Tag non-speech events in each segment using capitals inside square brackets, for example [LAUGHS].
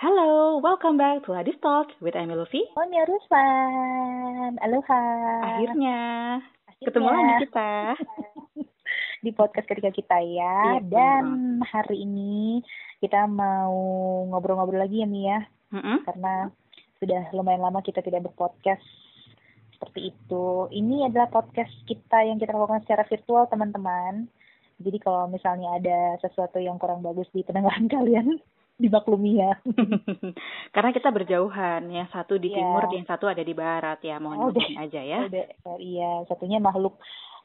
Hello, welcome back to Ladies Talk with Amy Luffy. Monia Ruslan, aloha. Akhirnya, Akhirnya. ketemu lagi kita. [LAUGHS] di podcast ketika kita ya. Iya, Dan hari ini kita mau ngobrol-ngobrol lagi ya Mia, Mm-mm. karena sudah lumayan lama kita tidak berpodcast seperti itu. Ini adalah podcast kita yang kita lakukan secara virtual teman-teman. Jadi kalau misalnya ada sesuatu yang kurang bagus di pendengaran [LAUGHS] kalian, dimaklumi ya. [LAUGHS] Karena kita berjauhan, yang satu di Iya. timur, yang satu ada di barat ya. Mohon Oh, maafin aja ya. Udah, oh, iya, satunya makhluk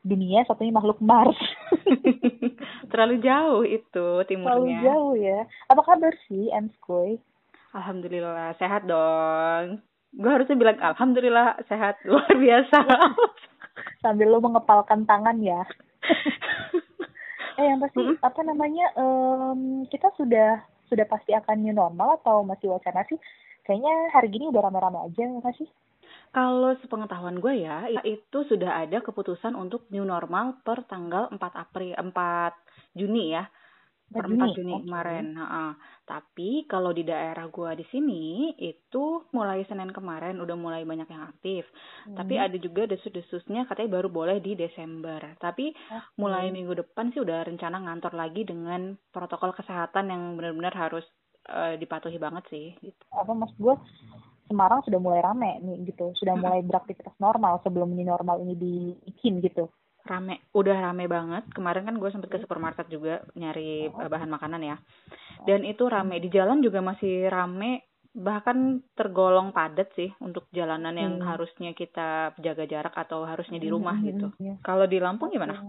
dunia, satunya makhluk Mars. [LAUGHS] Terlalu jauh itu Terlalu timurnya. jauh ya. Apa kabar sih, Emskoy? Alhamdulillah, sehat dong. Gue harusnya bilang alhamdulillah sehat [LAUGHS] luar biasa. Sambil lo mengepalkan tangan ya. eh, yang pasti Mm-mm. apa namanya? em, kita sudah sudah pasti akan new normal atau masih wacana sih? Kayaknya hari gini udah rame-rame aja nggak sih? Kalau sepengetahuan gue ya, itu sudah ada keputusan untuk new normal per tanggal 4 April 4 Juni ya. Per 4 Juni Oke. kemarin. Heeh. Tapi kalau di daerah gua di sini itu mulai Senin kemarin udah mulai banyak yang aktif. Tapi Hmm. ada juga desus-desusnya katanya baru boleh di Desember. Tapi Oke. mulai minggu depan sih udah rencana ngantor lagi dengan protokol kesehatan yang benar-benar harus eh, dipatuhi banget sih gitu. apa maksud gue Semarang sudah mulai rame nih gitu, sudah mulai beraktivitas normal sebelum new normal ini dibikin gitu. Rame, udah rame banget. Kemarin kan gue sempet ke supermarket juga nyari eh, bahan makanan ya. Dan itu rame di jalan juga masih rame bahkan tergolong padat sih untuk jalanan yang Hmm. harusnya kita jaga jarak atau harusnya di rumah Hmm, gitu. iya. Kalau di Lampung gimana?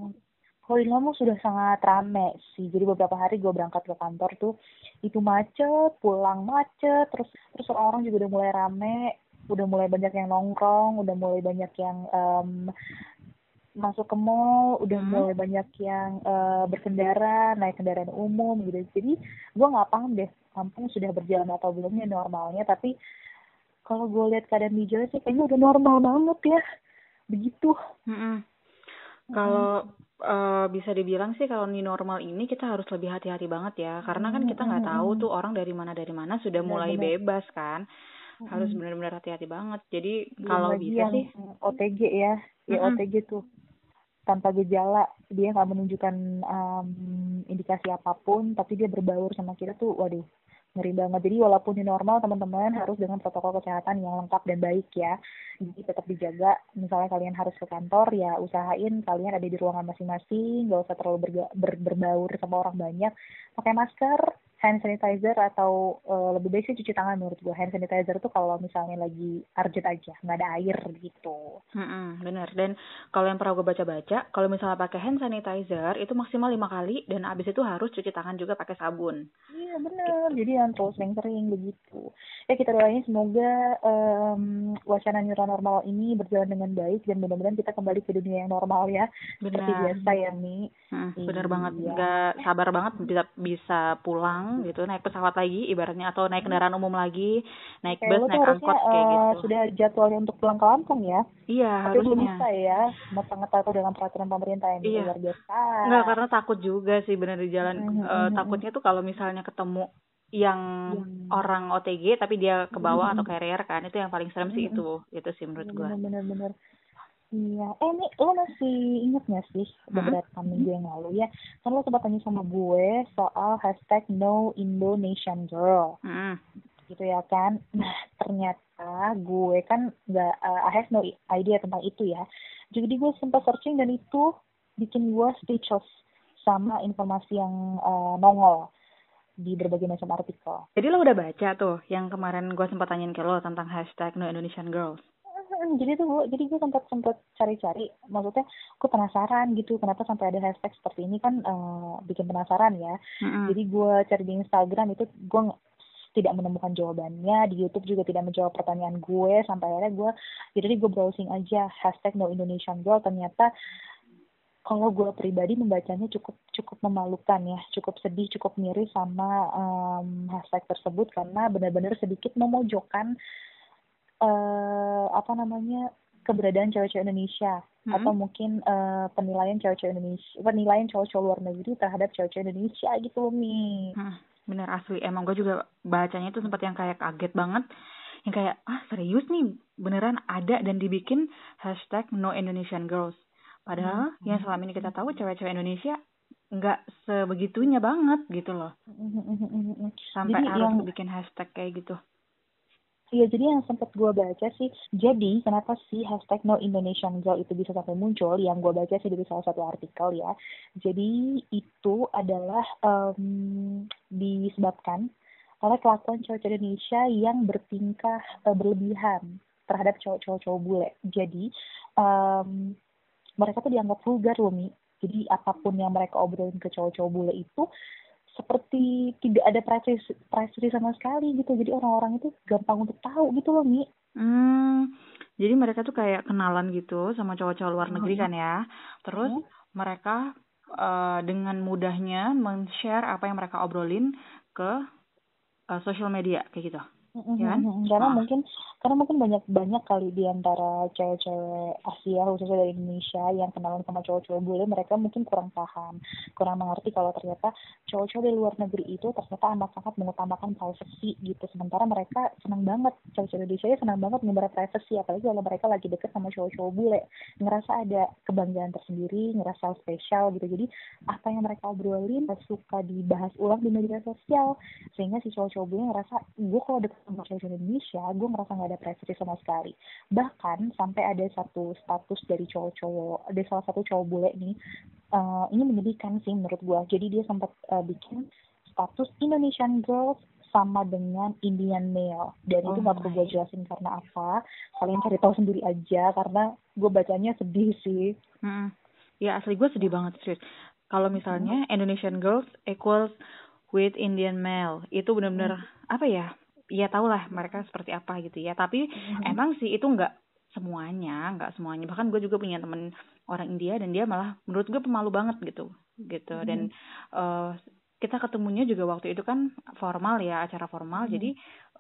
Kalau di Lampung sudah sangat rame sih. Jadi beberapa hari gue berangkat ke kantor tuh itu macet, pulang macet, terus terus orang-orang juga udah mulai rame, udah mulai banyak yang nongkrong, udah mulai banyak yang em, masuk ke mall, udah Hmm. mulai banyak yang eh, berkendara, naik kendaraan umum gitu. Jadi gue nggak paham deh Lampung sudah berjalan atau belumnya normalnya, tapi kalau gue lihat keadaan di jalan sih kayaknya udah normal banget ya. Begitu. Mm-mm. Kalau eh, bisa dibilang sih kalau new normal ini kita harus lebih hati-hati banget ya, karena kan kita nggak tahu tuh orang dari mana dari mana sudah mulai Benar-benar. bebas kan. Harus benar-benar hati-hati banget. Jadi kalau bisa sih OTG ya, ya Mm-mm. OTG tuh tanpa gejala, dia nggak menunjukkan um, indikasi apa pun, tapi dia berbaur sama kita tuh, waduh, ngeri banget. Jadi walaupun ini normal, teman-teman harus dengan protokol kesehatan yang lengkap dan baik ya. Jadi tetap dijaga. Misalnya kalian harus ke kantor, ya usahain kalian ada di ruangan masing-masing, nggak usah terlalu ber- berbaur sama orang banyak. Pakai masker, hand sanitizer atau eh, lebih baik sih cuci tangan menurut gue. Hand sanitizer tuh kalau misalnya lagi urgent aja, nggak ada air gitu. Mm-mm, bener. Dan kalau yang pernah gue baca-baca, kalau misalnya pakai hand sanitizer itu maksimal lima kali dan abis itu harus cuci tangan juga pakai sabun. Iya benar, jadi yang terus sering-sering begitu. Ya kita doain semoga em, wacana new normal ini berjalan dengan baik dan mudah-mudahan kita kembali ke dunia yang normal ya, seperti Bener. biasa ya Mi. Mm, bener banget. Iya. Nggak sabar banget bisa bisa pulang gitu, naik pesawat lagi ibaratnya atau naik kendaraan umum lagi, naik Kayak bus, naik harusnya angkot kayak eh, gitu. sudah jadwalnya untuk pulang ke Lampung ya, Iya, tapi belum harusnya. bisa ya, sangat tahu dengan peraturan pemerintah yang Iya. luar biasa. Enggak, karena takut juga sih bener di jalan. Mhm, Eh, mhm, takutnya tuh kalau misalnya ketemu yang Yang- orang OTG tapi dia ke bawah Mhm. atau carrier kan, itu yang paling serem sih Mhm. itu. Itu sih menurut gua. Bener-bener. Iya, eh nih lo masih inget gak sih beberapa minggu yang lalu ya, kan lo sempat tanya sama gue soal hashtag no Indonesian girl, Mm. gitu ya kan. Nah ternyata gue kan nggak, uh, I have no idea tentang itu ya. Jadi gue sempat searching dan itu bikin gue speechless sama informasi yang uh, nongol di berbagai macam artikel. Jadi lo udah baca tuh yang kemarin gua sempat tanyain ke lo tentang hashtag no Indonesian Girls. Hmm, jadi tuh gue jadi gue sempat sempat cari-cari. Maksudnya gue penasaran gitu kenapa sampai ada hashtag seperti ini kan eh, bikin penasaran ya. Mm-mm. jadi gue cari di Instagram itu gue tidak menemukan jawabannya. Di YouTube juga tidak menjawab pertanyaan gue sampai akhirnya gue jadi gue browsing aja hashtag no Indonesian girl. Ternyata kalau gue pribadi membacanya cukup cukup memalukan ya. Cukup sedih cukup miris sama em, hashtag tersebut. Karena benar-benar sedikit memojokkan eh apa namanya keberadaan cewek-cewek Indonesia. Mm-mm. atau mungkin eh, penilaian cewek-cewek Indonesia penilaian cowok-cowok luar negeri terhadap cewek-cewek Indonesia gitu loh Mi. Hmm. bener asli. Emang gue juga bacanya itu sempat yang kayak kaget banget. Yang kayak ah serius nih? Beneran ada dan dibikin hashtag no Indonesian girls. Padahal Hmm. yang selama ini kita tahu cewek-cewek Indonesia nggak sebegitunya banget gitu loh. Sampai Jadi harus yang- bikin hashtag kayak gitu Iya, jadi yang sempat gue baca sih, jadi kenapa sih hashtag No Indonesian Girl itu bisa sampai muncul? Yang gue baca sih dari salah satu artikel ya. Jadi itu adalah em, disebabkan oleh kelakuan cowok Indonesia yang bertingkah eh, berlebihan terhadap cowok-cowok cowok bule. Jadi em, mereka tuh dianggap vulgar loh. Jadi apa pun yang mereka obrolin ke cowok-cowok bule itu seperti tidak ada privacy, sama sekali gitu. Jadi orang-orang itu gampang untuk tahu gitu loh, Mi. Hmm, jadi mereka tuh kayak kenalan gitu sama cowok-cowok luar negeri Mhm. kan ya. Terus Mhm. mereka eh, dengan mudahnya men-share apa yang mereka obrolin ke eh, social media kayak gitu. Ya kan? Mhm, Karena Ah. mungkin karena mungkin banyak banyak kali di antara cewek-cewek Asia khususnya dari Indonesia yang kenalan sama cowok-cowok bule mereka mungkin kurang paham, kurang mengerti kalau ternyata cowok-cowok dari luar negeri itu ternyata amat sangat mengutamakan privacy gitu. Sementara mereka senang banget cewek-cewek Indonesia ya senang banget menyebar privacy apalagi kalau mereka lagi deket sama cowok-cowok bule ngerasa ada kebanggaan tersendiri, ngerasa spesial gitu. Jadi apa yang mereka obrolin suka dibahas ulang di media sosial sehingga si cowok-cowok bule ngerasa gue kalau deket sama cowok Indonesia gue ngerasa nggak ada privacy sama sekali. Bahkan sampai ada satu status dari cowok-cowok ada salah satu cowok bule nih eh, ini menyedihkan sih menurut gue jadi dia sempat eh, bikin status Indonesian girls sama dengan Indian male. Dan itu Oh nggak perlu gue jelasin karena apa kalian cari tahu sendiri aja karena gue bacanya sedih sih. Mm-mm. Ya asli gue sedih banget serius. Kalau misalnya Indonesian girls equals with Indian male itu benar-benar apa ya? Ya tau lah mereka seperti apa gitu ya. Tapi emang sih itu nggak semuanya, nggak semuanya. Bahkan gue juga punya temen orang India dan dia malah menurut gue pemalu banget gitu, gitu. Dan eh, kita ketemunya juga waktu itu kan formal ya, acara formal. Mhm. Jadi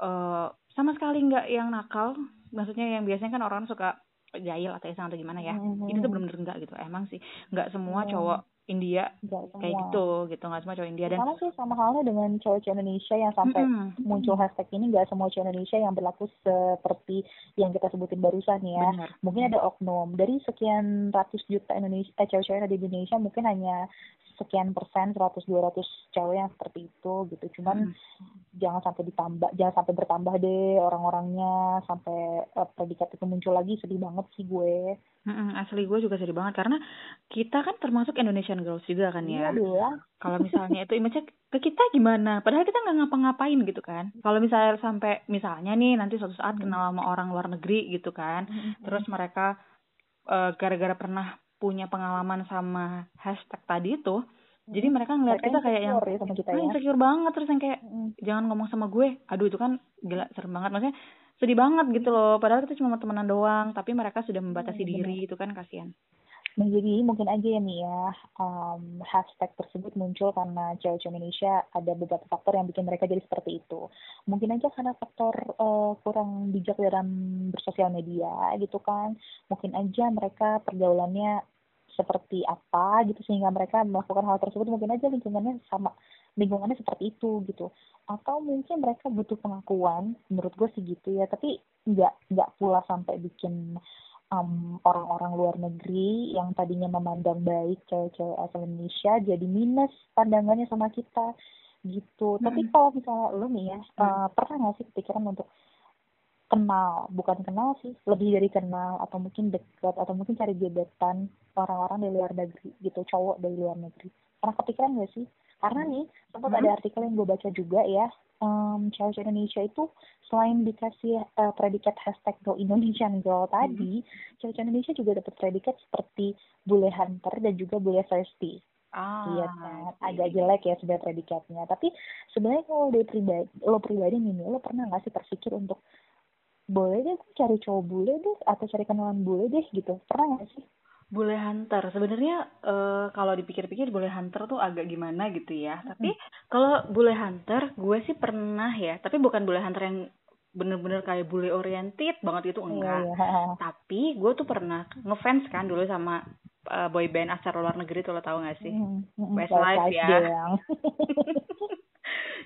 eh, sama sekali nggak yang nakal. Maksudnya yang biasanya kan orang suka jahil atau iseng atau gimana ya. Mhm. Ini tuh bener-bener enggak gitu. Emang sih nggak semua Mhm. cowok India kayak gitu, gitu. Nggak semua cowok India dan sama sih sama halnya dengan cowok-cowok Indonesia yang sampai Mm-mm. muncul hashtag ini nggak semua cowok Indonesia yang berlaku seperti yang kita sebutin barusan ya. bener. Mungkin ada oknum dari sekian ratus juta Indonesia eh, yang ada di Indonesia mungkin hanya sekian persen 100 200 cewek yang seperti itu gitu. Cuman Mm-mm. jangan sampai ditambah jangan sampai bertambah deh orang-orangnya sampai eh, predikat itu muncul lagi sedih banget sih gue. Asli gue juga sedih banget karena kita kan termasuk Indonesian girls juga kan ya. Iya. [LAUGHS] Kalau misalnya itu image ke kita gimana? Padahal kita nggak ngapa-ngapain gitu kan. Kalau misalnya sampai misalnya nih nanti suatu saat kenal sama orang luar negeri gitu kan. Terus mereka eh, gara-gara pernah punya pengalaman sama hashtag tadi itu, jadi mereka ngeliat Mereka kita kayak yang ya sama kita "Ah, ya. insecure banget terus yang kayak Mm. jangan ngomong sama gue. Aduh itu kan gila serem banget maksudnya sedih banget gitu loh. Padahal kita cuma temenan doang, tapi mereka sudah membatasi Hmm, diri itu kan kasihan. Nah, jadi mungkin aja ya nih ya, um, hashtag tersebut muncul karena cewek-cewek Indonesia ada beberapa faktor yang bikin mereka jadi seperti itu. Mungkin aja karena faktor uh, kurang bijak dalam bersosial media gitu kan. Mungkin aja mereka pergaulannya seperti apa gitu sehingga mereka melakukan hal tersebut mungkin aja lingkungannya sama lingkungannya seperti itu gitu atau mungkin mereka butuh pengakuan menurut gue sih gitu ya tapi nggak nggak pula sampai bikin um, orang-orang luar negeri yang tadinya memandang baik cewek-cewek asal Indonesia jadi minus pandangannya sama kita gitu. Tapi Mm-mm. kalau misalnya lo nih ya, Mm. uh, pernah nggak sih kepikiran untuk kenal, bukan kenal sih, lebih dari kenal atau mungkin dekat atau mungkin cari gebetan orang-orang dari luar negeri gitu, cowok dari luar negeri. Pernah kepikiran nggak sih? Karena nih sempat Hmm. ada artikel yang gue baca juga ya, um, cewek Indonesia itu selain dikasih uh, predikat hashtag Go Indonesian Girl tadi, cewek Indonesia juga dapat predikat seperti bule hunter dan juga bule thirsty. Ah, Iya kan, I see. agak jelek ya sebenarnya predikatnya. Tapi sebenarnya kalau dari pribadi, lo pribadi nih, lo pernah nggak sih terpikir untuk boleh deh cari cowok bule deh atau cari kenalan bule deh gitu? Pernah nggak sih? Bule hunter sebenarnya eh, kalau dipikir-pikir bule hunter tuh agak gimana gitu ya. Tapi kalau bule hunter gue sih pernah ya, tapi bukan bule hunter yang bener-bener kayak bule oriented banget enggak. Iya, iya. Tapi gue tuh pernah ngefans kan dulu sama eh, boy band asal luar negeri tuh lo tau gak sih? Mm, mm, Westlife Westlife ya. [LAUGHS]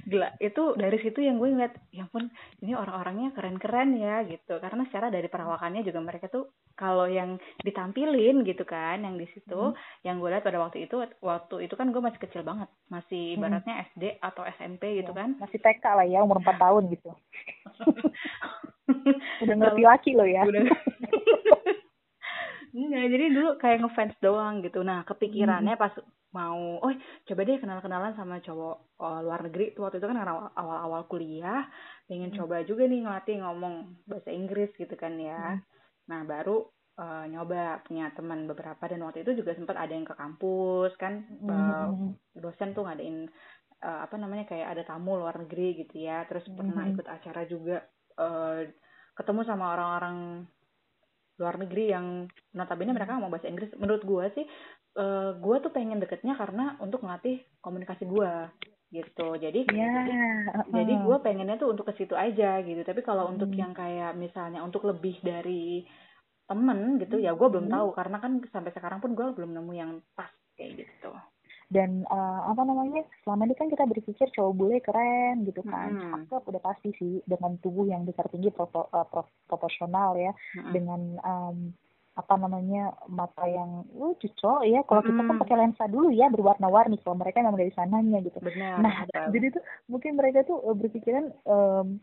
gila itu dari situ yang gue ngeliat ya pun ini orang-orangnya keren-keren ya gitu karena secara dari perawakannya juga mereka tuh kalau yang ditampilin gitu kan yang di situ hmm. yang gue lihat pada waktu itu waktu itu kan gue masih kecil banget masih hmm. ibaratnya hmm. SD atau SMP gitu ya, kan masih TK lah ya umur empat [LAUGHS] tahun gitu [LAUGHS] udah ngerti laki lo ya udah [LAUGHS] Enggak, jadi dulu kayak ngefans doang gitu. Nah, kepikirannya hmm. pas mau, oh coba deh kenal-kenalan sama cowok oh, luar negeri. Tuh waktu itu kan awal-awal kuliah, pengen hmm. coba juga nih ngelatih ngomong bahasa Inggris gitu kan ya. Hmm. Nah, baru uh, nyoba punya teman beberapa dan waktu itu juga sempat ada yang ke kampus kan, hmm. uh, dosen tuh ngadain uh, apa namanya kayak ada tamu luar negeri gitu ya. Terus pernah hmm. ikut acara juga uh, ketemu sama orang-orang luar negeri yang notabene mereka mau bahasa Inggris menurut gue sih uh, gue tuh pengen deketnya karena untuk ngelatih komunikasi gue gitu jadi yeah. jadi, uh. jadi gue pengennya tuh untuk ke situ aja gitu tapi kalau hmm. untuk yang kayak misalnya untuk lebih dari temen gitu ya gue belum hmm. tahu karena kan sampai sekarang pun gue belum nemu yang pas kayak gitu dan uh, apa namanya selama ini kan kita berpikir cowok bule keren gitu kan. Hmm. cakep udah pasti sih dengan tubuh yang besar tinggi pro, uh, pro, proporsional ya. Hmm. dengan um, apa namanya mata yang uh cocok ya. Kalau kita kan pakai lensa dulu ya berwarna-warni. Kalau mereka memang dari sananya gitu. Benar, nah jadi tuh mungkin mereka tuh uh, berpikiran um,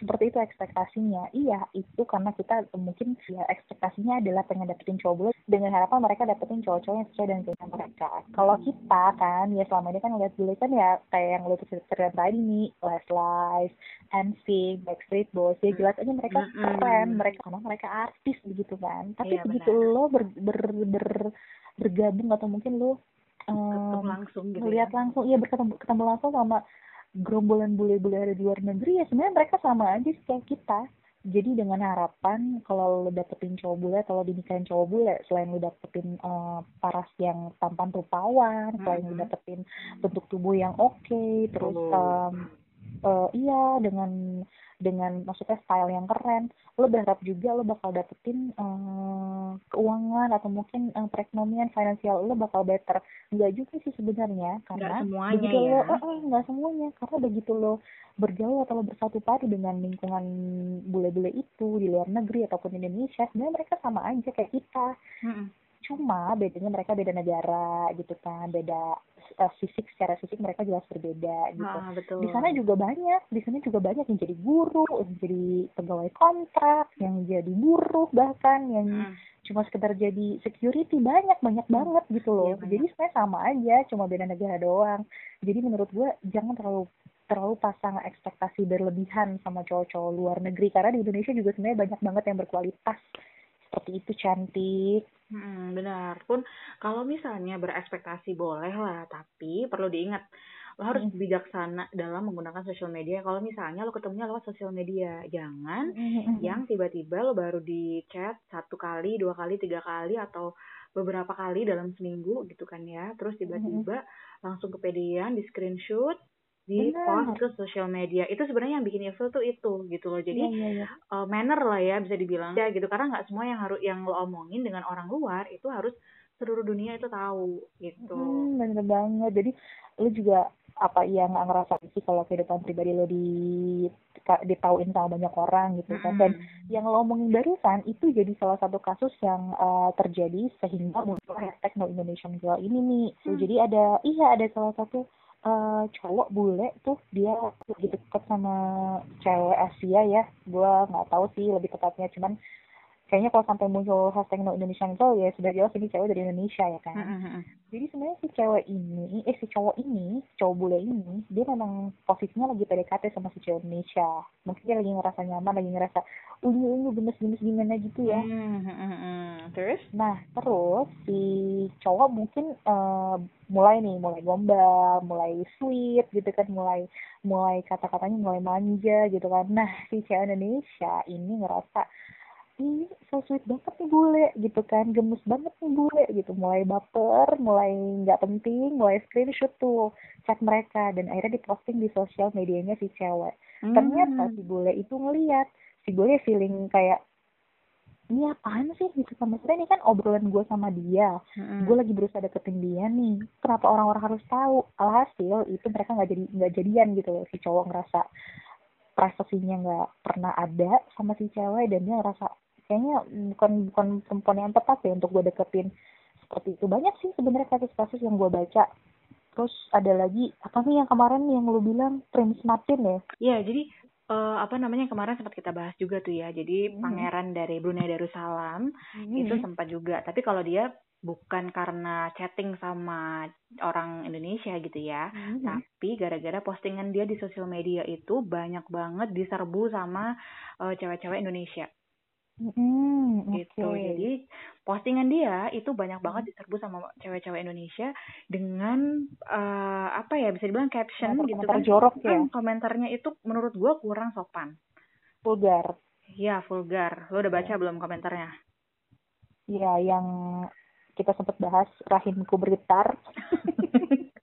seperti itu ekspektasinya iya itu karena kita mungkin ya ekspektasinya adalah pengen dapetin cowok bule dengan harapan mereka dapetin cowok-cowok yang sesuai dengan keinginan mereka kalau kita kan ya selama ini kan ngeliat bule kan ya kayak yang lu cerita tadi nih Westlife, NSYNC, Backstreet Boys ya jelas aja mereka mm -hmm. keren mereka karena mereka artis begitu kan tapi iya, begitu benar. lo ber, ber, ber, bergabung atau mungkin lo um, langsung gitu ya. langsung iya berketemu ketemu langsung sama gerombolan bule-bule ada di luar negeri ya sebenarnya mereka sama aja sih kayak kita jadi dengan harapan kalau lo dapetin cowok bule atau lo dinikahin cowok bule selain lo dapetin uh, paras yang tampan rupawan selain mm -hmm. lo dapetin bentuk tubuh yang oke okay, terus um, uh, iya dengan dengan maksudnya style yang keren lo berharap juga lo bakal dapetin uh, keuangan atau mungkin uh, perekonomian finansial lo bakal better enggak juga sih sebenarnya karena semuanya begitu ya. lo uh, uh, enggak semuanya karena begitu lo bergaul atau lo bersatu padu dengan lingkungan bule-bule itu di luar negeri ataupun Indonesia sebenarnya mereka sama aja kayak kita hmm. Cuma bedanya mereka beda negara gitu kan beda uh, fisik secara fisik mereka jelas berbeda gitu. Ah, betul. Di sana juga banyak, di sana juga banyak yang jadi guru, yang jadi pegawai kontrak, yang jadi buruh bahkan yang hmm. cuma sekedar jadi security banyak banyak hmm. banget gitu loh. Ya, jadi sebenarnya sama aja, cuma beda negara doang. Jadi menurut gue jangan terlalu terlalu pasang ekspektasi berlebihan sama cowok-cowok luar negeri karena di Indonesia juga sebenarnya banyak banget yang berkualitas seperti itu cantik Hmm, benar. Pun kalau misalnya berekspektasi boleh lah, tapi perlu diingat lo harus hmm. bijaksana dalam menggunakan sosial media. Kalau misalnya lo ketemunya lewat sosial media, jangan hmm. yang tiba-tiba lo baru di chat satu kali, dua kali, tiga kali atau beberapa kali dalam seminggu gitu kan ya. Terus tiba-tiba hmm. langsung kepedean di screenshot di post ke sosial media. Itu sebenarnya yang bikin ilfil tuh itu gitu loh. Jadi yeah, yeah, yeah. Uh, manner lah ya bisa dibilang ya gitu. Karena nggak semua yang harus yang lo omongin dengan orang luar itu harus seluruh dunia itu tahu gitu. Hmm, bener banget. Jadi lo juga apa yang nggak ngerasa sih kalau kehidupan pribadi lo di ditauin sama banyak orang gitu kan. Dan yang lo omongin barusan itu jadi salah satu kasus yang uh, terjadi sehingga muncul hashtag no Indonesian Girl ini nih. So, hmm. jadi ada iya ada salah satu uh, cowok bule tuh dia lagi deket sama cewek Asia ya. Gue nggak tahu sih lebih tepatnya. Cuman kayaknya kalau sampai muncul hashtag no Indonesian Girl ya sudah jelas ini cewek dari Indonesia ya kan. Mm-hmm. jadi sebenarnya si cewek ini eh si cowok ini cowok bule ini dia memang posisinya lagi PDKT sama si cewek Indonesia. Mungkin dia lagi ngerasa nyaman lagi ngerasa unyu unyu gemes gemes gimana gitu ya. Mm-hmm. terus? Nah terus si cowok mungkin uh, mulai nih mulai gombal mulai sweet gitu kan mulai mulai kata-katanya mulai manja gitu kan. Nah si cewek Indonesia ini ngerasa ih so sweet banget nih bule gitu kan. Gemes banget nih bule gitu. Mulai baper mulai nggak penting mulai screenshot tuh chat mereka. Dan akhirnya diposting di sosial medianya si cewek. Hmm. ternyata si bule itu ngeliat si bule feeling kayak ini apaan sih? Gitu. Kan maksudnya ini kan obrolan gue sama dia. Mm-mm. gue lagi berusaha deketin dia nih. Kenapa orang-orang harus tahu? Alhasil itu mereka nggak jadi nggak jadian gitu loh. Si cowok ngerasa prestasinya nggak pernah ada sama si cewek dan dia ngerasa kayaknya bukan bukan perempuan yang tepat ya untuk gue deketin. Seperti itu. Banyak sih sebenarnya kasus-kasus yang gue baca. Terus ada lagi apa nih yang kemarin yang lu bilang? Prince Martin ya? Iya, jadi eh, apa namanya kemarin sempat kita bahas juga tuh ya. Jadi Mhm. pangeran dari Brunei Darussalam itu sempat juga. Tapi kalau dia bukan karena chatting sama orang Indonesia gitu ya. Mhm. Tapi gara-gara postingan dia di sosial media itu banyak banget diserbu sama eh, cewek-cewek Indonesia Hmm, gitu. oke. Jadi postingan dia itu banyak banget diserbu sama cewek-cewek Indonesia dengan eh, apa ya bisa dibilang caption gitu Komentar-komentar kan. jorok ya, Hmm, komentarnya itu menurut gua kurang sopan. vulgar. Iya, vulgar. Lo udah baca belum komentarnya? Ya, yang kita sempat bahas rahimku bergetar. [LAUGHS]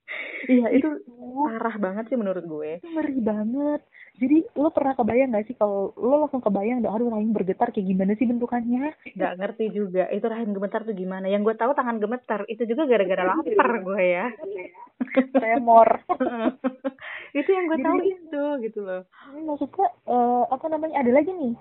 Iya, itu Uh, parah banget sih menurut gue. ngeri banget. Jadi lo pernah kebayang gak sih kalau lo langsung kebayang, aduh rahim bergetar kayak gimana sih bentukannya? Nggak ngerti juga. Itu rahim gemetar tuh gimana. Yang gue tahu tangan gemetar. Itu juga gara-gara lapar gue ya. Tremor. [LAUGHS] itu yang gue tahu itu gitu loh. Ini maksudnya eh, apa namanya? Ada lagi nih.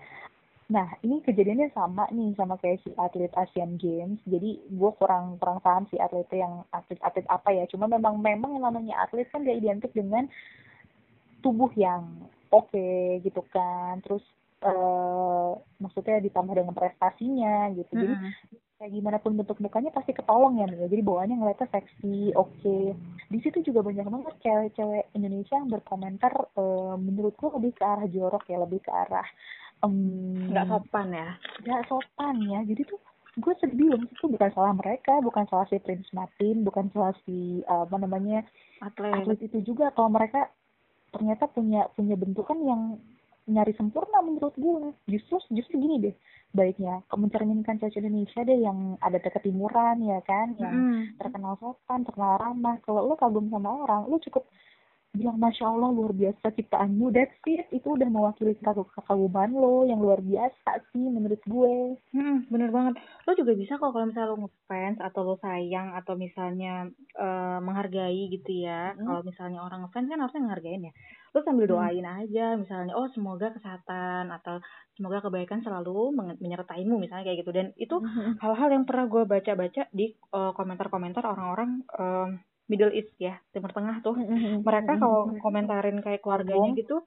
Nah, ini kejadiannya sama nih sama kayak si atlet Asian Games. Jadi gue kurang kurang paham si atletnya yang atlet-atlet apa ya. Cuma memang memang yang namanya atlet kan dia identik dengan tubuh yang oke gitu kan. Terus eh maksudnya ditambah dengan prestasinya gitu. Jadi Mm-mm. kayak gimana pun bentuk mukanya pasti ketolong ya nih. Jadi bawaannya ngeliatnya seksi, oke. Di situ juga banyak banget cewek-cewek Indonesia yang berkomentar eh, menurutku lebih ke arah jorok ya, lebih ke arah Nggak sopan ya. nggak sopan ya. Jadi tuh gue sedih loh, itu bukan salah mereka, bukan salah si Prince Martin, bukan salah si apa namanya Atlet. atlet itu juga kalau mereka ternyata punya punya bentukan yang nyari sempurna menurut gue justru justru gini deh baiknya mencerminkan cewek Indonesia deh yang ada ketimuran ya kan yang Mm-mm. terkenal sopan terkenal ramah kalau lo kagum sama orang lo cukup bilang masya Allah luar biasa ciptaanmu that's it itu udah mewakili kagum kekaguman lo yang luar biasa sih menurut gue Mm-mm, bener banget. Lo juga bisa kok kalau misalnya lo ngefans atau lo sayang atau misalnya eh, menghargai gitu ya. Hmm. Kalau misalnya orang ngefans kan harusnya ngehargain ya. Lo sambil Hmm. doain aja misalnya oh semoga kesehatan atau semoga kebaikan selalu menyertaimu misalnya kayak gitu. Dan itu hal-hal yang pernah gue baca-baca di eh, komentar-komentar orang-orang eh, Middle East ya, Timur Tengah tuh. Mereka kalau komentarin kayak keluarganya gitu,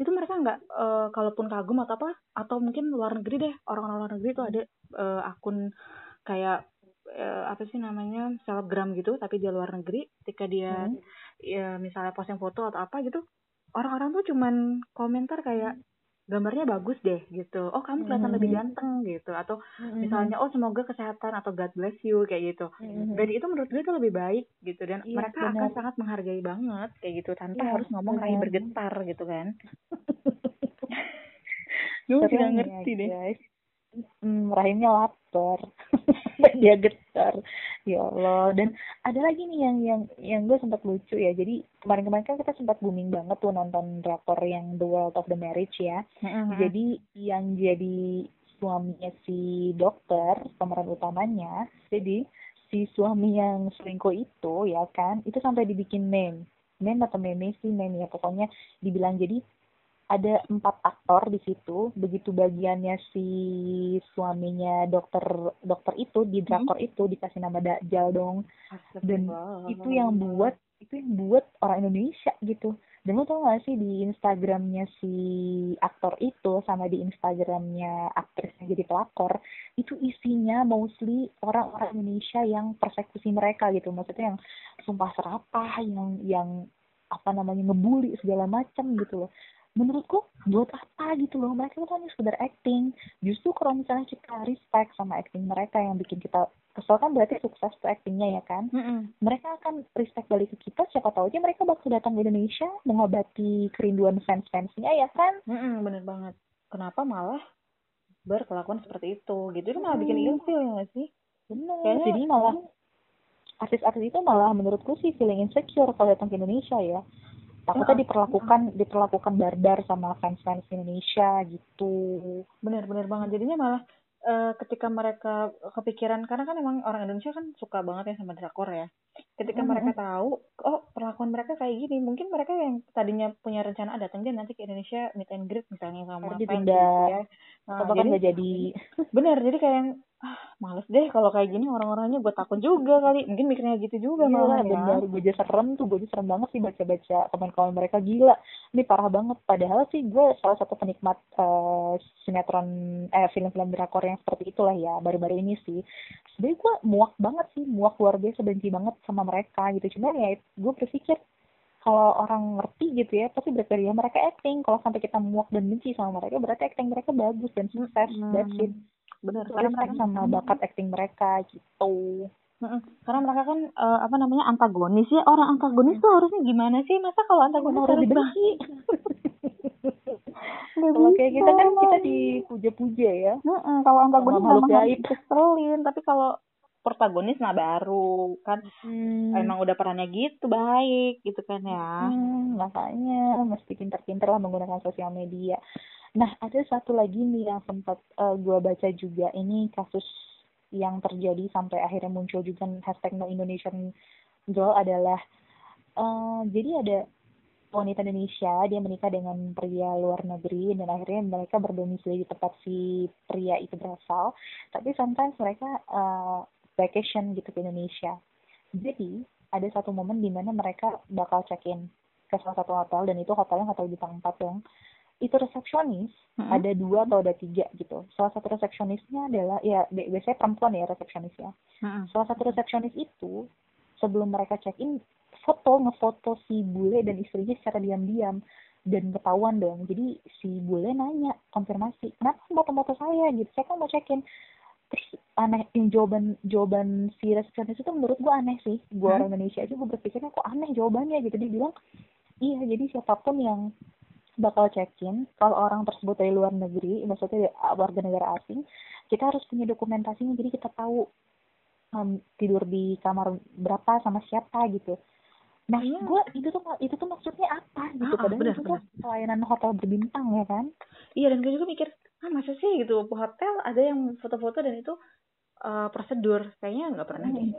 itu mereka nggak eh, kalaupun kagum atau apa, atau mungkin luar negeri deh, orang-orang luar negeri tuh ada eh, akun kayak eh, apa sih namanya selebgram gitu, tapi dia luar negeri, ketika dia Hmm. ya misalnya posting foto atau apa gitu, orang-orang tuh cuman komentar kayak gambarnya bagus deh gitu, oh kamu kelihatan Hmm. lebih ganteng gitu, atau misalnya oh semoga kesehatan atau God bless you kayak gitu. Dan itu menurut gue itu lebih baik gitu dan Iya, mereka akan benar. sangat menghargai banget kayak gitu tanpa Iya, harus ngomong benar. bergetar gitu kan. [LAUGHS] Gue Serem ngerti ya, deh. guys. Hmm, rahimnya lapar. [LAUGHS] dia getar. Ya Allah. Dan ada lagi nih yang yang yang gue sempat lucu ya. Jadi kemarin-kemarin kan kita sempat booming banget tuh nonton drakor yang The World of the Marriage ya. Mm-mm. Jadi yang jadi suaminya si dokter pemeran utamanya. Jadi si suami yang selingkuh itu ya kan itu sampai dibikin meme meme atau meme sih meme ya pokoknya dibilang jadi ada empat aktor di situ. Begitu bagiannya si suaminya dokter dokter itu di drakor itu dikasih nama Dajjal dong. Dan itu yang buat itu yang buat orang Indonesia gitu. Dan lo tau gak sih di Instagramnya si aktor itu sama di Instagramnya aktris yang jadi pelakor itu isinya mostly orang-orang Indonesia yang persekusi mereka gitu. Maksudnya yang sumpah serapah yang yang apa namanya ngebully segala macam gitu loh menurutku buat apa gitu loh mereka tuh hanya sekedar acting justru kalau misalnya kita respect sama acting mereka yang bikin kita kesel kan berarti sukses tuh actingnya ya kan Mm-mm. mereka akan respect balik ke kita siapa tahu aja mereka bakal datang ke Indonesia mengobati kerinduan fans-fansnya ya kan Mm-mm, bener banget. Kenapa malah berkelakuan seperti itu gitu? Itu malah bikin Hmm. ilfil ya nggak sih? benar Kayaknya- jadi malah artis-artis itu malah menurutku sih feeling insecure kalau datang ke Indonesia ya takutnya Ah, diperlakukan diperlakukan barbar sama fans-fans Indonesia gitu. Bener-bener banget. Jadinya malah uh, ketika mereka kepikiran karena kan emang orang Indonesia kan suka banget ya sama drakor ya. Ketika mm -hmm. mereka tahu oh perlakuan mereka kayak gini mungkin mereka yang tadinya punya rencana datang dia nanti ke Indonesia meet and greet misalnya sama apa gitu ya. Nah, jadi nggak jadi. bener jadi kayak ah males deh kalau kayak gini orang-orangnya gue takut juga kali. Mungkin mikirnya gitu juga iya, malah ya. benar gue aja serem tuh gue aja serem banget sih baca-baca komen-komen mereka. Gila ini parah banget. Padahal sih gue salah satu penikmat uh, sinetron eh film-film drakor yang seperti itulah ya baru-baru ini sih. Sebenarnya gue muak banget sih muak luar biasa benci banget sama mereka gitu. Cuma ya gue berpikir kalau orang ngerti gitu ya pasti berarti ya mereka acting. Kalau sampai kita muak dan benci sama mereka berarti acting mereka bagus dan sukses. Hmm. that's it benar karena mereka sama bakat acting mereka gitu. Karena mereka kan uh, apa namanya antagonis ya. Orang antagonis tuh harusnya gimana sih? Masa kalau antagonis harus dibenci kalau kayak kita kan kita dipuja-puja ya. Mm kalau antagonis memang harus keselin tapi kalau protagonis nah baru kan. Hmm. emang udah perannya gitu baik gitu kan ya. Hmm, makanya mesti pinter-pinter lah menggunakan sosial media nah ada satu lagi nih yang sempat uh, eh, gue baca juga. Ini kasus yang terjadi sampai akhirnya muncul juga. Hashtag no Indonesian girl adalah uh, jadi ada wanita Indonesia dia menikah dengan pria luar negeri dan akhirnya mereka berdomisili di tempat si pria itu berasal. Tapi sometimes mereka uh, vacation gitu ke Indonesia. Jadi ada satu momen di mana mereka bakal check-in ke salah satu hotel dan itu hotelnya hotel bintang 4 yang itu resepsionis hmm. ada dua atau ada tiga gitu. Salah satu resepsionisnya adalah ya biasanya perempuan ya resepsionisnya. Hmm. Salah satu resepsionis itu sebelum mereka check-in foto ngefoto si bule dan istrinya secara diam-diam dan ketahuan dong. Jadi si bule nanya konfirmasi, kenapa foto-foto saya gitu? Saya kan mau check-in terus aneh yang jawaban jawaban si resepsionis itu menurut gue aneh sih gue hmm? orang Indonesia aja gue berpikirnya kok aneh jawabannya gitu dia bilang iya jadi siapa pun yang bakal check-in. Kalau orang tersebut dari luar negeri maksudnya warga negara asing kita harus punya dokumentasinya. Jadi kita tahu um, tidur di kamar berapa sama siapa gitu. Nah iya. gue itu tuh itu tuh maksudnya apa gitu? Ah, padahal bener, itu tuh pelayanan hotel berbintang ya kan? Iya dan gue juga mikir ah masa sih gitu hotel ada yang foto-foto dan itu uh, prosedur. Kayaknya nggak pernah deh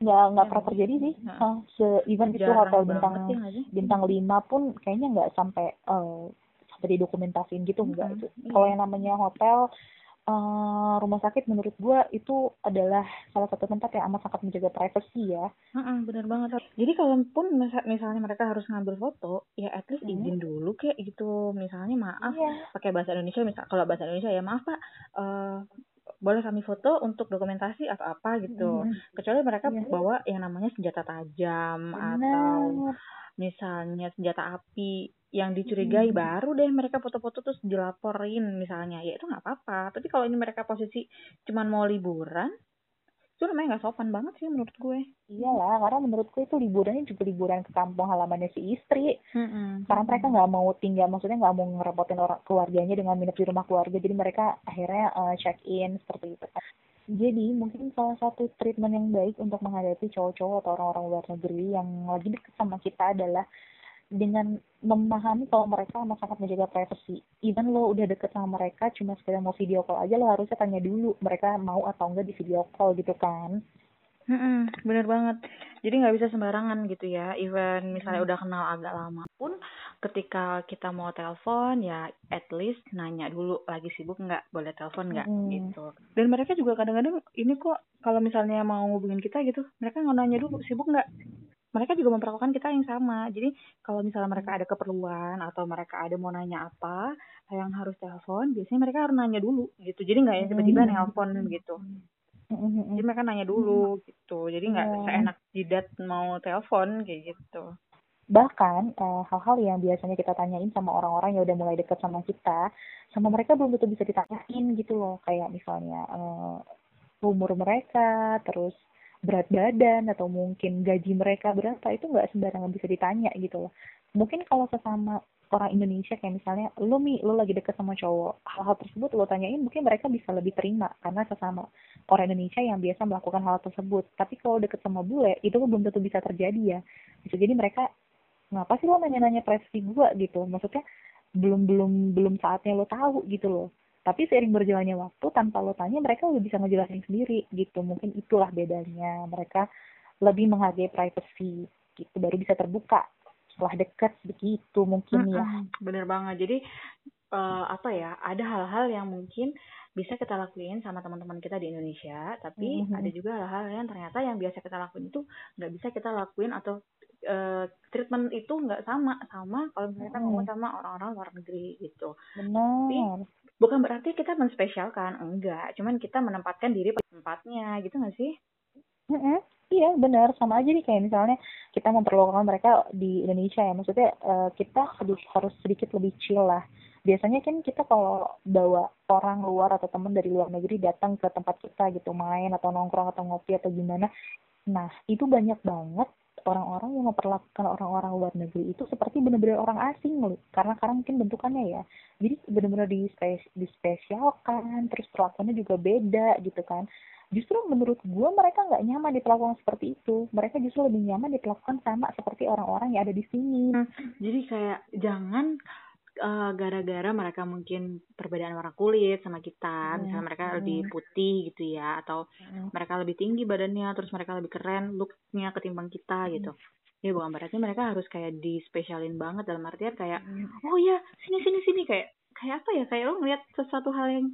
nggak nggak pernah terjadi sih nah. uh, se even itu hotel bintang ya, bintang lima pun kayaknya nggak sampai uh, sampai didokumentasiin gitu hmm, enggak itu iya. kalau yang namanya hotel uh, rumah sakit menurut gue itu adalah salah satu tempat yang amat sangat menjaga privasi ya. Uh-uh, benar banget. Jadi kalaupun misalnya mereka harus ngambil foto, ya at least hmm. izin dulu kayak gitu. Misalnya maaf yeah. pakai bahasa Indonesia, misal kalau bahasa Indonesia ya maaf pak, uh, boleh kami foto untuk dokumentasi atau apa gitu. Hmm. Kecuali mereka yeah. bawa yang namanya senjata tajam Benar. atau misalnya senjata api yang dicurigai hmm. baru deh mereka foto-foto terus dilaporin misalnya ya itu nggak apa-apa tapi kalau ini mereka posisi cuman mau liburan itu namanya nggak sopan banget sih menurut gue. Iyalah karena menurut gue itu liburannya juga liburan ke kampung halamannya si istri. Hmm. karena mereka nggak mau tinggal maksudnya nggak mau ngerepotin orang keluarganya dengan minum di rumah keluarga. Jadi mereka akhirnya uh, check in seperti itu. Jadi mungkin salah satu treatment yang baik untuk menghadapi cowok-cowok atau orang-orang luar negeri yang lagi deket sama kita adalah dengan memahami kalau mereka amat sangat menjaga privasi. Even lo udah deket sama mereka, cuma sekedar mau video call aja, lo harusnya tanya dulu mereka mau atau enggak di video call gitu kan. Hmm, bener banget. Jadi nggak bisa sembarangan gitu ya. Even misalnya udah kenal agak lama pun, ketika kita mau telepon ya at least nanya dulu lagi sibuk nggak, boleh telepon nggak hmm. gitu. Dan mereka juga kadang-kadang ini kok kalau misalnya mau ngubungin kita gitu, mereka nggak nanya dulu sibuk nggak mereka juga memperlakukan kita yang sama. Jadi kalau misalnya mereka ada keperluan atau mereka ada mau nanya apa yang harus telepon, biasanya mereka harus nanya dulu gitu. Jadi nggak yang tiba-tiba hmm. nelpon gitu. Hmm. Jadi mereka nanya dulu gitu. Jadi nggak yeah. seenak jidat mau telepon kayak gitu. Bahkan eh, hal-hal yang biasanya kita tanyain sama orang-orang yang udah mulai deket sama kita, sama mereka belum tentu bisa ditanyain gitu loh. Kayak misalnya uh, umur mereka, terus berat badan atau mungkin gaji mereka berapa itu nggak sembarangan bisa ditanya gitu loh. Mungkin kalau sesama orang Indonesia kayak misalnya lo mi lo lagi deket sama cowok hal-hal tersebut lo tanyain mungkin mereka bisa lebih terima karena sesama orang Indonesia yang biasa melakukan hal tersebut. Tapi kalau deket sama bule itu belum tentu bisa terjadi ya. Bisa jadi mereka ngapa sih lo nanya-nanya privasi gue gitu. Maksudnya belum belum belum saatnya lo tahu gitu loh tapi seiring berjalannya waktu tanpa lo tanya mereka udah bisa ngejelasin sendiri gitu. Mungkin itulah bedanya. Mereka lebih menghargai privacy gitu. Baru bisa terbuka setelah dekat begitu mungkin ya. Bener banget. Jadi eh, apa ya ada hal-hal yang mungkin bisa kita lakuin sama teman-teman kita di Indonesia tapi Mhm. ada juga hal-hal yang ternyata yang biasa kita lakuin itu nggak bisa kita lakuin atau eh, treatment itu nggak sama sama kalau misalnya kita Mm. ngomong sama orang-orang luar negeri gitu. Benar bukan berarti kita menspesialkan enggak. Cuman kita menempatkan diri pada tempatnya gitu nggak sih? Mm-mm. Iya benar. Sama aja nih kayak misalnya kita memperlakukan mereka di Indonesia ya. Maksudnya eh, kita harus harus sedikit lebih chill lah. Biasanya kan kita kalau bawa orang luar atau teman dari luar negeri datang ke tempat kita gitu main atau nongkrong atau ngopi atau gimana. Nah itu banyak banget orang-orang yang memperlakukan orang-orang luar negeri itu seperti benar-benar orang asing loh. Karena karena mungkin bentukannya ya. Jadi benar-benar dispes dispesialkan terus perlakuannya juga beda gitu kan. Justru menurut gue mereka nggak nyaman diperlakukan seperti itu. Mereka justru lebih nyaman diperlakukan sama seperti orang-orang yang ada di sini. Hmm, jadi kayak jangan eh, gara-gara mereka mungkin perbedaan warna kulit sama kita, Hmm, misalnya mereka hmm. lebih putih gitu ya, atau mereka lebih tinggi badannya, terus mereka lebih keren looknya ketimbang kita gitu. Ya bukan berarti mereka harus kayak dispesialin banget dalam artian kayak oh ya sini sini sini kayak kayak apa ya? Kayak lo ngeliat sesuatu hal yang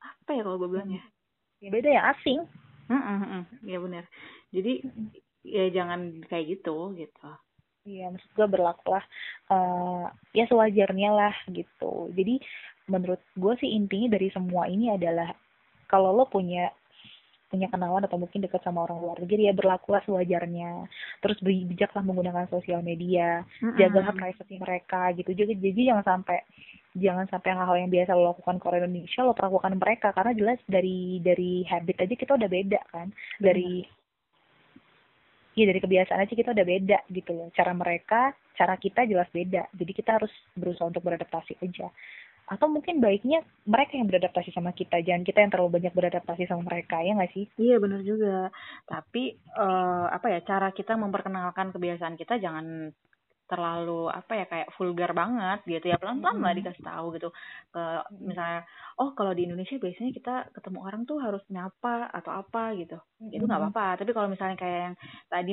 apa ya kalau gue bilang ya? Beda ya asing. Heeh, heeh. ya benar. Jadi ya jangan kayak gitu gitu Iya, maksud gue berlakulah eh ya sewajarnya lah gitu. Jadi menurut gue sih intinya dari semua ini adalah kalau lo punya punya kenalan atau mungkin dekat sama orang luar negeri ya berlakulah sewajarnya. Terus bi- bijaklah menggunakan sosial media, jagalah privasi mereka gitu. Jadi jadi jangan sampai jangan sampai hal-hal yang biasa lo lakukan ke orang Indonesia lo perlakukan mereka karena jelas dari dari habit aja kita udah beda kan. Dari Iya dari kebiasaan aja kita udah beda gitu loh. Cara mereka, cara kita jelas beda. Jadi kita harus berusaha untuk beradaptasi aja. Atau mungkin baiknya mereka yang beradaptasi sama kita, jangan kita yang terlalu banyak beradaptasi sama mereka, ya nggak sih? Iya benar juga. Tapi eh, apa ya cara kita memperkenalkan kebiasaan kita jangan terlalu apa ya kayak vulgar banget gitu ya. Pelan-pelan lah dikasih tahu gitu ke misalnya oh kalau di Indonesia biasanya kita ketemu orang tuh harus nyapa atau apa gitu. Itu nggak apa-apa. Tapi kalau misalnya kayak yang tadi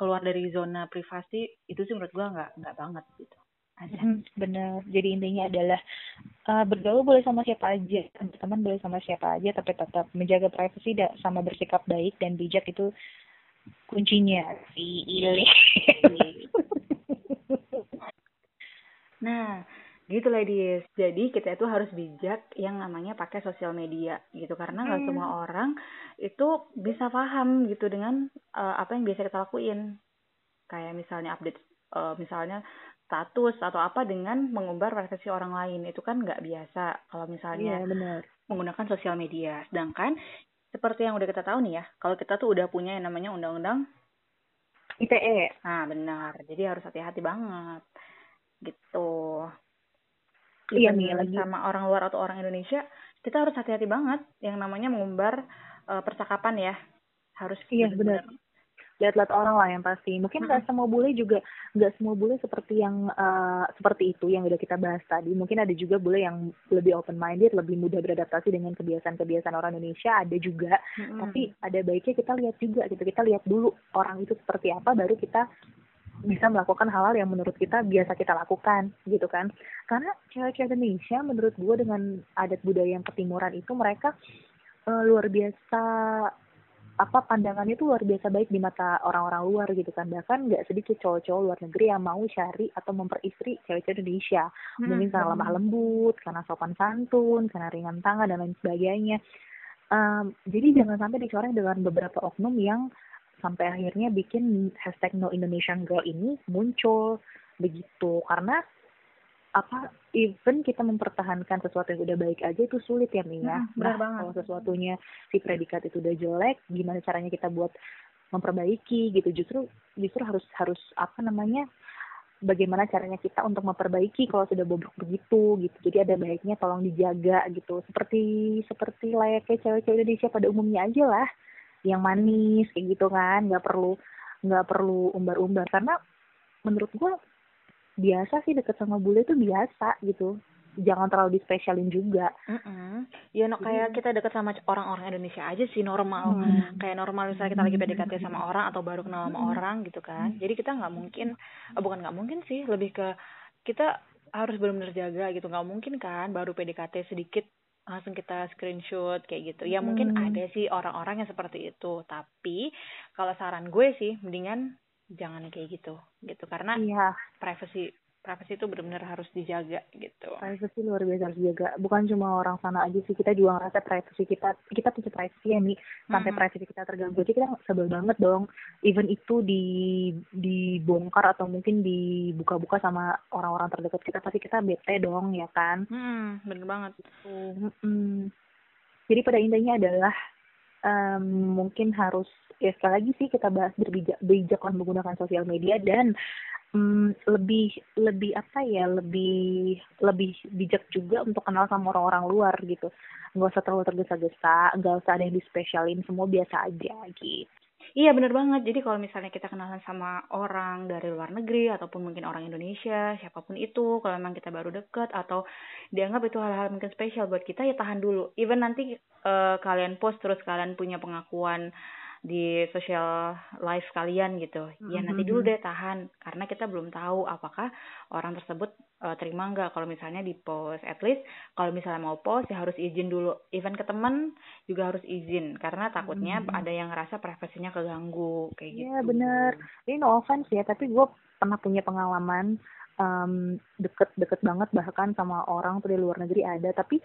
keluar dari zona privasi itu sih menurut gua nggak nggak banget gitu. Aja Mm, bener. Jadi intinya adalah eh, bergaul boleh sama siapa aja, teman boleh sama siapa aja, tapi tetap menjaga privasi dan sama bersikap baik dan bijak itu kuncinya si Ili. [LAUGHS] Nah, gitu ladies. Jadi kita itu harus bijak yang namanya pakai sosial media gitu karena nggak Hmm. semua orang itu bisa paham gitu dengan eh, apa yang biasa kita lakuin. Kayak misalnya update eh, misalnya status atau apa dengan mengumbar privasi orang lain itu kan nggak biasa kalau misalnya Iya benar. menggunakan sosial media. Sedangkan seperti yang udah kita tahu nih ya, kalau kita tuh udah punya yang namanya undang-undang ITE. Nah, benar. Jadi harus hati-hati banget. Gitu. Iya nih lagi. sama orang luar atau orang Indonesia, kita harus hati-hati banget yang namanya mengumbar eh, percakapan ya. Harus Iya, benar-benar. lihat-lihat orang lah yang pasti. Mungkin nggak semua bule juga nggak semua bule seperti yang eh, seperti itu yang udah kita bahas tadi. Mungkin ada juga bule yang lebih open minded, lebih mudah beradaptasi dengan kebiasaan-kebiasaan orang Indonesia. Ada juga. Mm-mm. Tapi ada baiknya kita lihat juga gitu. Kita lihat dulu orang itu seperti apa, baru kita bisa melakukan hal-hal yang menurut kita biasa kita lakukan gitu kan. Karena cewek-cewek Indonesia menurut gue dengan adat budaya yang ketimuran itu mereka eh, luar biasa apa pandangannya itu luar biasa baik di mata orang-orang luar gitu kan. Bahkan nggak sedikit cowok-cowok luar negeri yang mau cari atau memperistri cewek-cewek Indonesia. Mungkin karena lemah lembut karena sopan santun karena ringan tangan dan lain sebagainya. Em, jadi jangan sampai dicoreng dengan beberapa oknum yang sampai akhirnya bikin hashtag no Indonesian girl ini muncul begitu. Karena apa even kita mempertahankan sesuatu yang udah baik aja itu sulit ya Mia Mm, benar Nah, banget. kalau sesuatunya si predikat itu udah jelek gimana caranya kita buat memperbaiki gitu? Justru justru harus harus apa namanya bagaimana caranya kita untuk memperbaiki kalau sudah bobrok begitu gitu. Jadi ada baiknya tolong dijaga gitu. Seperti seperti layaknya cewek-cewek Indonesia pada umumnya aja lah yang manis kayak gitu kan. Nggak perlu nggak perlu umbar-umbar. Karena menurut gua biasa sih deket sama bule itu biasa gitu. Jangan terlalu dispesialin juga. Mm -mm. ya no, kayak kita deket sama orang-orang Indonesia aja sih normal. Hmm. kayak normal misalnya kita lagi PDKT sama orang atau baru kenal sama hmm. orang gitu kan. Jadi kita nggak mungkin oh, bukan nggak mungkin sih lebih ke kita harus benar-benar jaga gitu. Nggak mungkin kan baru PDKT sedikit langsung kita screenshot kayak gitu ya hmm. mungkin ada sih orang-orang yang seperti itu tapi kalau saran gue sih mendingan jangan kayak gitu gitu karena iya. privacy privacy itu benar-benar harus dijaga gitu. Privacy luar biasa harus dijaga. Bukan cuma orang sana aja sih, kita juga ngerasa privacy kita, kita punya privacy ya nih, sampai hmm. privacy kita terganggu. Jadi kita sebel banget dong, even itu di dibongkar atau mungkin dibuka-buka sama orang-orang terdekat kita, pasti kita bete dong, ya kan? Hmm, bener banget. Hmm. Jadi pada intinya adalah um, mungkin harus ya sekali lagi sih kita bahas berbijak bijak menggunakan sosial media dan hmm, lebih lebih apa ya lebih lebih bijak juga untuk kenal sama orang-orang luar gitu. Nggak usah terlalu tergesa-gesa nggak usah ada yang dispesialin semua biasa aja gitu Iya bener banget. Jadi kalau misalnya kita kenalan sama orang dari luar negeri ataupun mungkin orang Indonesia, siapa pun itu, kalau memang kita baru deket atau dianggap itu hal-hal mungkin spesial buat kita ya tahan dulu. Even nanti uh, kalian post terus kalian punya pengakuan di social life kalian gitu. Mm-hmm. ya nanti dulu deh tahan karena kita belum tahu apakah orang tersebut uh, terima nggak. Kalau misalnya di post at least kalau misalnya mau post ya harus izin dulu. Even ke teman juga harus izin karena takutnya mm-hmm. ada yang ngerasa privasinya keganggu kayak gitu. ya bener. Ini no offense ya tapi gue pernah punya pengalaman um, deket-deket banget bahkan sama orang tuh di luar negeri ada. Tapi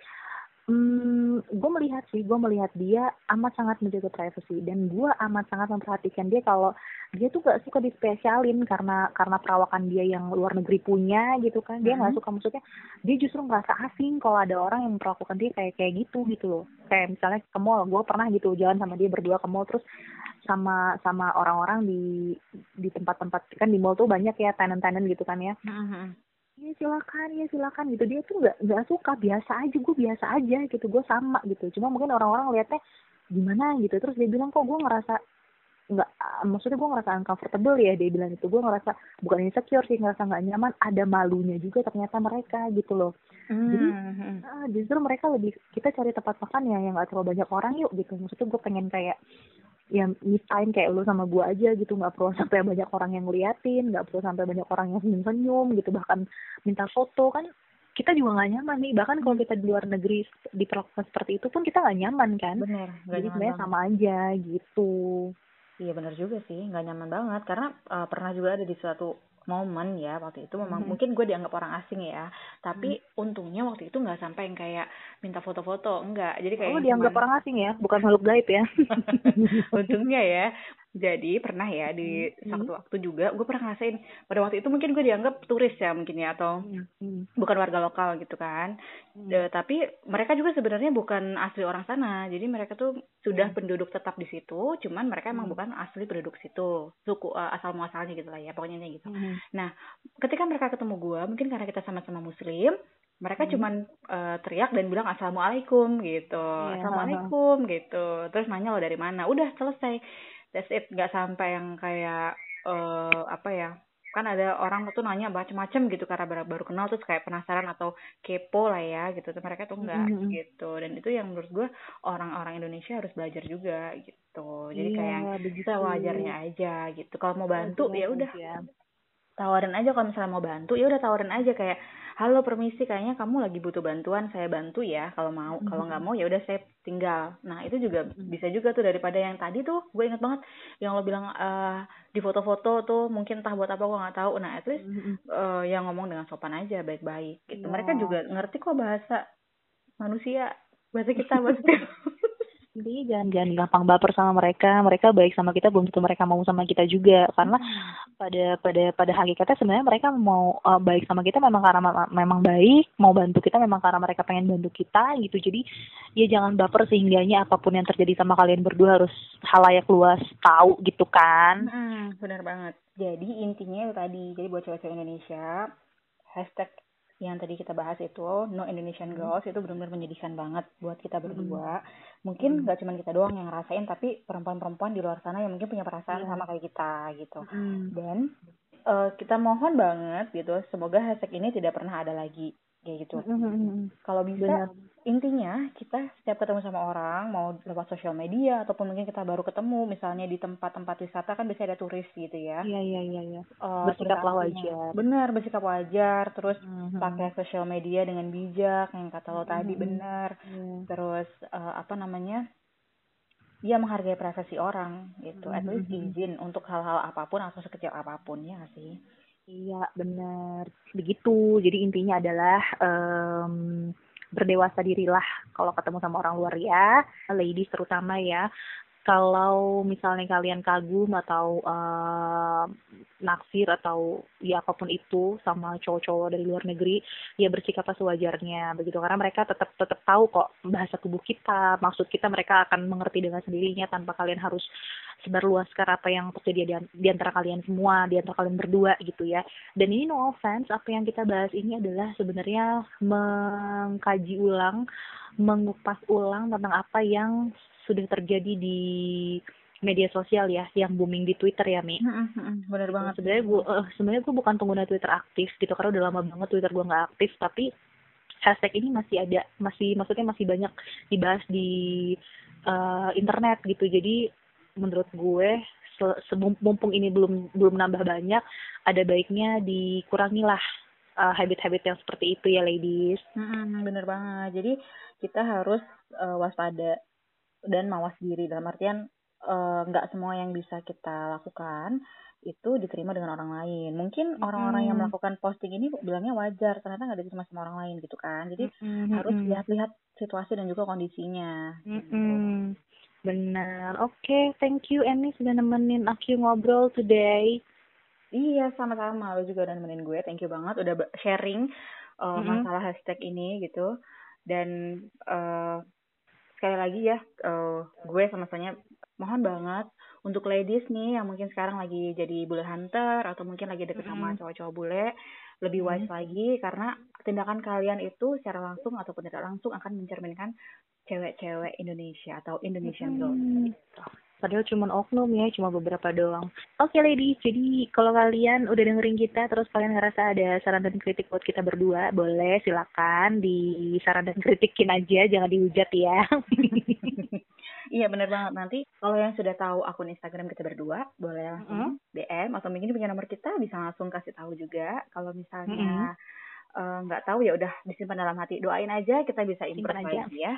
Hmm, gue melihat sih, gue melihat dia amat sangat menjaga privacy dan gue amat sangat memperhatikan dia kalau dia tuh gak suka dispesialin karena karena perawakan dia yang luar negeri punya gitu kan. Dia nggak hmm. suka maksudnya dia justru ngerasa asing kalau ada orang yang memperlakukan dia kayak kayak gitu gitu loh. Kayak misalnya ke mall gue pernah gitu jalan sama dia berdua ke mall terus sama sama orang-orang di di tempat-tempat kan di mall tuh banyak ya tenan-tenan gitu kan ya. Hmm iya silakan iya silakan gitu. Dia tuh nggak nggak suka biasa aja gue biasa aja gitu. Gue sama gitu. Cuma mungkin orang-orang lihatnya gimana? gitu. Terus dia bilang kok gue ngerasa nggak maksudnya gue ngerasa uncomfortable ya? Dia bilang itu. Gue ngerasa bukan insecure sih ngerasa nggak nyaman. Ada malunya juga ternyata mereka gitu loh. Hmm. jadi ah, justru mereka lebih kita cari tempat makan ya yang nggak terlalu banyak orang yuk gitu. Maksudnya gue pengen kayak ya me time kayak lu sama gua aja gitu. Nggak perlu sampai banyak orang yang ngeliatin nggak perlu sampai banyak orang yang senyum senyum gitu. Bahkan minta foto. Kan kita juga nggak nyaman nih. Bahkan kalau kita di luar negeri diperlakukan seperti itu pun kita nggak nyaman kan. Bener jadi sebenarnya sama aja gitu iya bener juga sih nggak nyaman banget karena uh, pernah juga ada di suatu momen ya waktu itu memang hmm. mungkin gue dianggap orang asing ya tapi hmm. untungnya waktu itu nggak sampai yang kayak minta foto-foto enggak jadi kayak oh dianggap cuman... orang asing ya bukan makhluk gaib ya [LAUGHS] untungnya ya jadi pernah ya di hmm. satu waktu juga gue pernah ngerasain pada waktu itu mungkin gue dianggap turis ya mungkin ya atau hmm. bukan warga lokal gitu kan hmm. De, tapi mereka juga sebenarnya bukan asli orang sana jadi mereka tuh sudah hmm. penduduk tetap di situ cuman mereka emang hmm. bukan asli penduduk situ suku uh, asal muasalnya gitu lah ya pokoknya gitu hmm. nah ketika mereka ketemu gue mungkin karena kita sama-sama muslim mereka hmm. cuman uh, teriak dan bilang assalamualaikum gitu yeah. assalamualaikum gitu terus nanya lo dari mana udah selesai that's it. Nggak sampai yang kayak uh, apa ya kan ada orang tuh nanya macam-macam gitu karena baru, baru kenal terus kayak penasaran atau kepo lah ya gitu. Tuh mereka tuh enggak mm-hmm. gitu. Dan itu yang menurut gue orang-orang Indonesia harus belajar juga gitu. Jadi yeah, kayak bisa wajarnya aja gitu. Kalau mau bantu ya udah. ya. Tawarin aja kalau misalnya mau bantu ya udah tawarin aja kayak halo permisi kayaknya kamu lagi butuh bantuan saya bantu ya kalau mau kalau nggak mau ya udah saya tinggal nah itu juga bisa juga tuh daripada yang tadi tuh gue inget banget yang lo bilang uh, di foto-foto tuh mungkin entah buat apa gue nggak tahu nah itu uh, yang ngomong dengan sopan aja baik-baik gitu yeah. mereka juga ngerti kok bahasa manusia bahasa kita [LAUGHS] maksudnya Jadi jangan jangan gampang baper sama mereka. Mereka baik sama kita belum tentu mereka mau sama kita juga. Karena hmm. Pada pada pada hakikatnya sebenarnya mereka mau uh, baik sama kita memang karena memang baik, mau bantu kita memang karena mereka pengen bantu kita gitu. Jadi ya jangan baper sehingganya apa pun yang terjadi sama kalian berdua harus halayak luas tahu gitu kan. Hmm, benar banget. Jadi intinya tadi. Jadi buat cewek-cewek Indonesia hashtag yang tadi kita bahas itu no Indonesian hmm. Girls itu benar-benar menyedihkan banget buat kita berdua. Hmm. Mungkin nggak cuma kita doang yang ngerasain, tapi perempuan-perempuan di luar sana yang mungkin punya perasaan hmm. sama kayak kita gitu. Dan uh, kita mohon banget gitu, semoga hashtag ini tidak pernah ada lagi kayak gitu Mm-mm. kalau bisa Benar. intinya kita setiap ketemu sama orang mau lewat sosial media ataupun mungkin kita baru ketemu misalnya di tempat-tempat wisata kan biasanya ada turis gitu ya Iya iya iya iya. Eh, Bersikaplah wajar. benar bersikap wajar terus Mhm. pakai sosial media dengan bijak yang kata lo tadi Mhm. benar Iya. terus eh, apa namanya ya menghargai privasi orang gitu at least Mhm. izin untuk hal-hal apa pun atau sekecil apa pun ya sih Iya, benar. Begitu. Jadi intinya adalah em, berdewasa dirilah kalau ketemu sama orang luar ya, ladies terutama ya. Kalau misalnya kalian kagum atau em, naksir atau ya apa pun itu sama cowok-cowok dari luar negeri, ya bersikaplah sewajarnya begitu karena mereka tetap tetap tahu kok bahasa tubuh kita, maksud kita mereka akan mengerti dengan sendirinya tanpa kalian harus sebarluaskan apa yang terjadi di, di antara kalian semua, di antara kalian berdua gitu ya. Dan ini no offense, apa yang kita bahas ini adalah sebenarnya mengkaji ulang, mengupas ulang tentang apa yang sudah terjadi di media sosial ya, yang booming di Twitter ya, Mi. bener banget Sebenarnya gue, sebenarnya gue bukan pengguna Twitter aktif gitu, karena udah lama banget Twitter gue nggak aktif, tapi hashtag ini masih ada, masih maksudnya masih banyak dibahas di eh, internet gitu. Jadi menurut gue se- mumpung ini belum belum nambah banyak, ada baiknya dikurangilah eh, habit-habit yang seperti itu ya, ladies. Bener banget. Jadi kita harus eh, waspada dan mawas diri dalam artian eh, nggak semua yang bisa kita lakukan itu diterima dengan orang lain. Mungkin orang-orang yang Mm. melakukan posting ini bilangnya wajar, ternyata nggak diterima sama orang lain gitu kan. Jadi harus Mm-mm. lihat-lihat situasi dan juga kondisinya. gitu. Mm-mm. Benar. Oke, thank you Annie sudah nemenin aku ngobrol today. Iya, sama-sama. Lo juga udah nemenin gue. Thank you banget udah sharing uh, Mm-mm. masalah hashtag ini gitu. Dan uh, sekali lagi ya, uh, gue sama-sama mohon banget untuk ladies nih yang mungkin sekarang lagi jadi bule hunter atau mungkin lagi deket sama cowok-cowok bule, lebih wise lagi karena tindakan kalian itu secara langsung ataupun tidak langsung akan mencerminkan cewek-cewek Indonesia atau Indonesian girls. Hmm. Padahal cuma oknum ya, cuma beberapa doang. Oke ladies, jadi kalau kalian udah dengerin kita, terus kalian ngerasa ada saran dan kritik buat kita berdua, boleh silakan di saran dan kritikin aja, jangan dihujat ya. [LAUGHS] Iya bener banget nanti kalau yang sudah tahu akun Instagram kita berdua boleh langsung DM atau mungkin punya nomor kita bisa langsung kasih tahu juga kalau misalnya eh, nggak tahu ya udah disimpan dalam hati doain aja kita bisa improvise aja. ya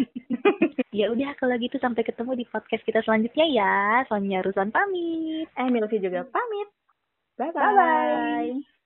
[LAUGHS] ya udah kalau gitu sampai ketemu di podcast kita selanjutnya ya. Soalnya Rusan pamit. eh Milvi juga pamit bye bye, Bye-bye.